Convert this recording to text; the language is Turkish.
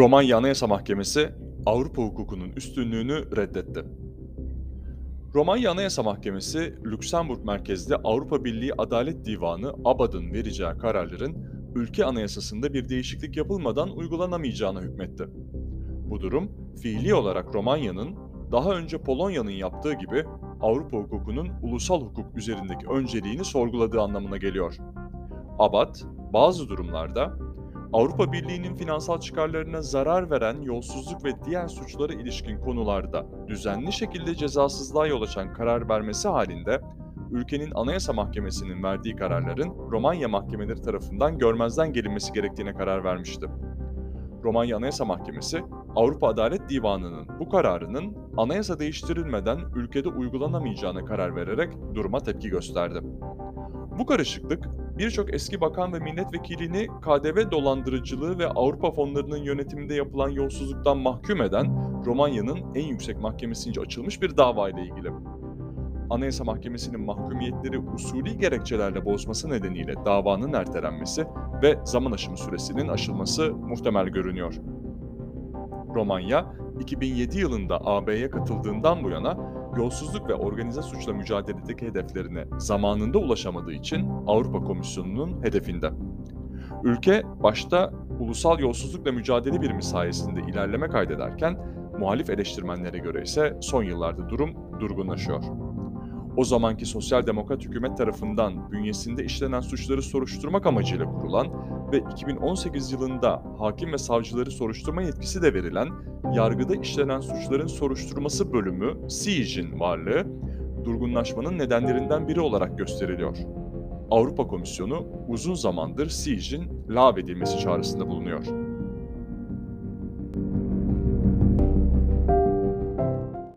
Romanya Anayasa Mahkemesi Avrupa hukukunun üstünlüğünü reddetti. Romanya Anayasa Mahkemesi, Lüksemburg merkezli Avrupa Birliği Adalet Divanı ABAD'ın vereceği kararların ülke anayasasında bir değişiklik yapılmadan uygulanamayacağına hükmetti. Bu durum, fiili olarak Romanya'nın daha önce Polonya'nın yaptığı gibi Avrupa hukukunun ulusal hukuk üzerindeki önceliğini sorguladığı anlamına geliyor. ABAD, bazı durumlarda Avrupa Birliği'nin finansal çıkarlarına zarar veren yolsuzluk ve diğer suçlara ilişkin konularda düzenli şekilde cezasızlığa yol açan karar vermesi halinde ülkenin Anayasa Mahkemesi'nin verdiği kararların Romanya mahkemeleri tarafından görmezden gelinmesi gerektiğine karar vermişti. Romanya Anayasa Mahkemesi, Avrupa Adalet Divanı'nın bu kararının anayasa değiştirilmeden ülkede uygulanamayacağına karar vererek duruma tepki gösterdi. Bu karışıklık birçok eski bakan ve milletvekilini KDV dolandırıcılığı ve Avrupa fonlarının yönetiminde yapılan yolsuzluktan mahkum eden Romanya'nın en yüksek mahkemesince açılmış bir dava ile ilgili. Anayasa Mahkemesi'nin mahkumiyetleri usulü gerekçelerle bozması nedeniyle davanın ertelenmesi ve zaman aşımı süresinin aşılması muhtemel görünüyor. Romanya, 2007 yılında AB'ye katıldığından bu yana yolsuzluk ve organize suçla mücadeledeki hedeflerine zamanında ulaşamadığı için Avrupa Komisyonu'nun hedefinde. Ülke başta ulusal yolsuzlukla mücadele birimi sayesinde ilerleme kaydederken muhalif eleştirmenlere göre ise son yıllarda durum durgunlaşıyor. O zamanki sosyal demokrat hükümet tarafından bünyesinde işlenen suçları soruşturmak amacıyla kurulan ve 2018 yılında hakim ve savcıları soruşturma yetkisi de verilen yargıda işlenen suçların soruşturması bölümü SİJ'in varlığı durgunlaşmanın nedenlerinden biri olarak gösteriliyor. Avrupa Komisyonu uzun zamandır SİJ'in lağvedilmesi çağrısında bulunuyor.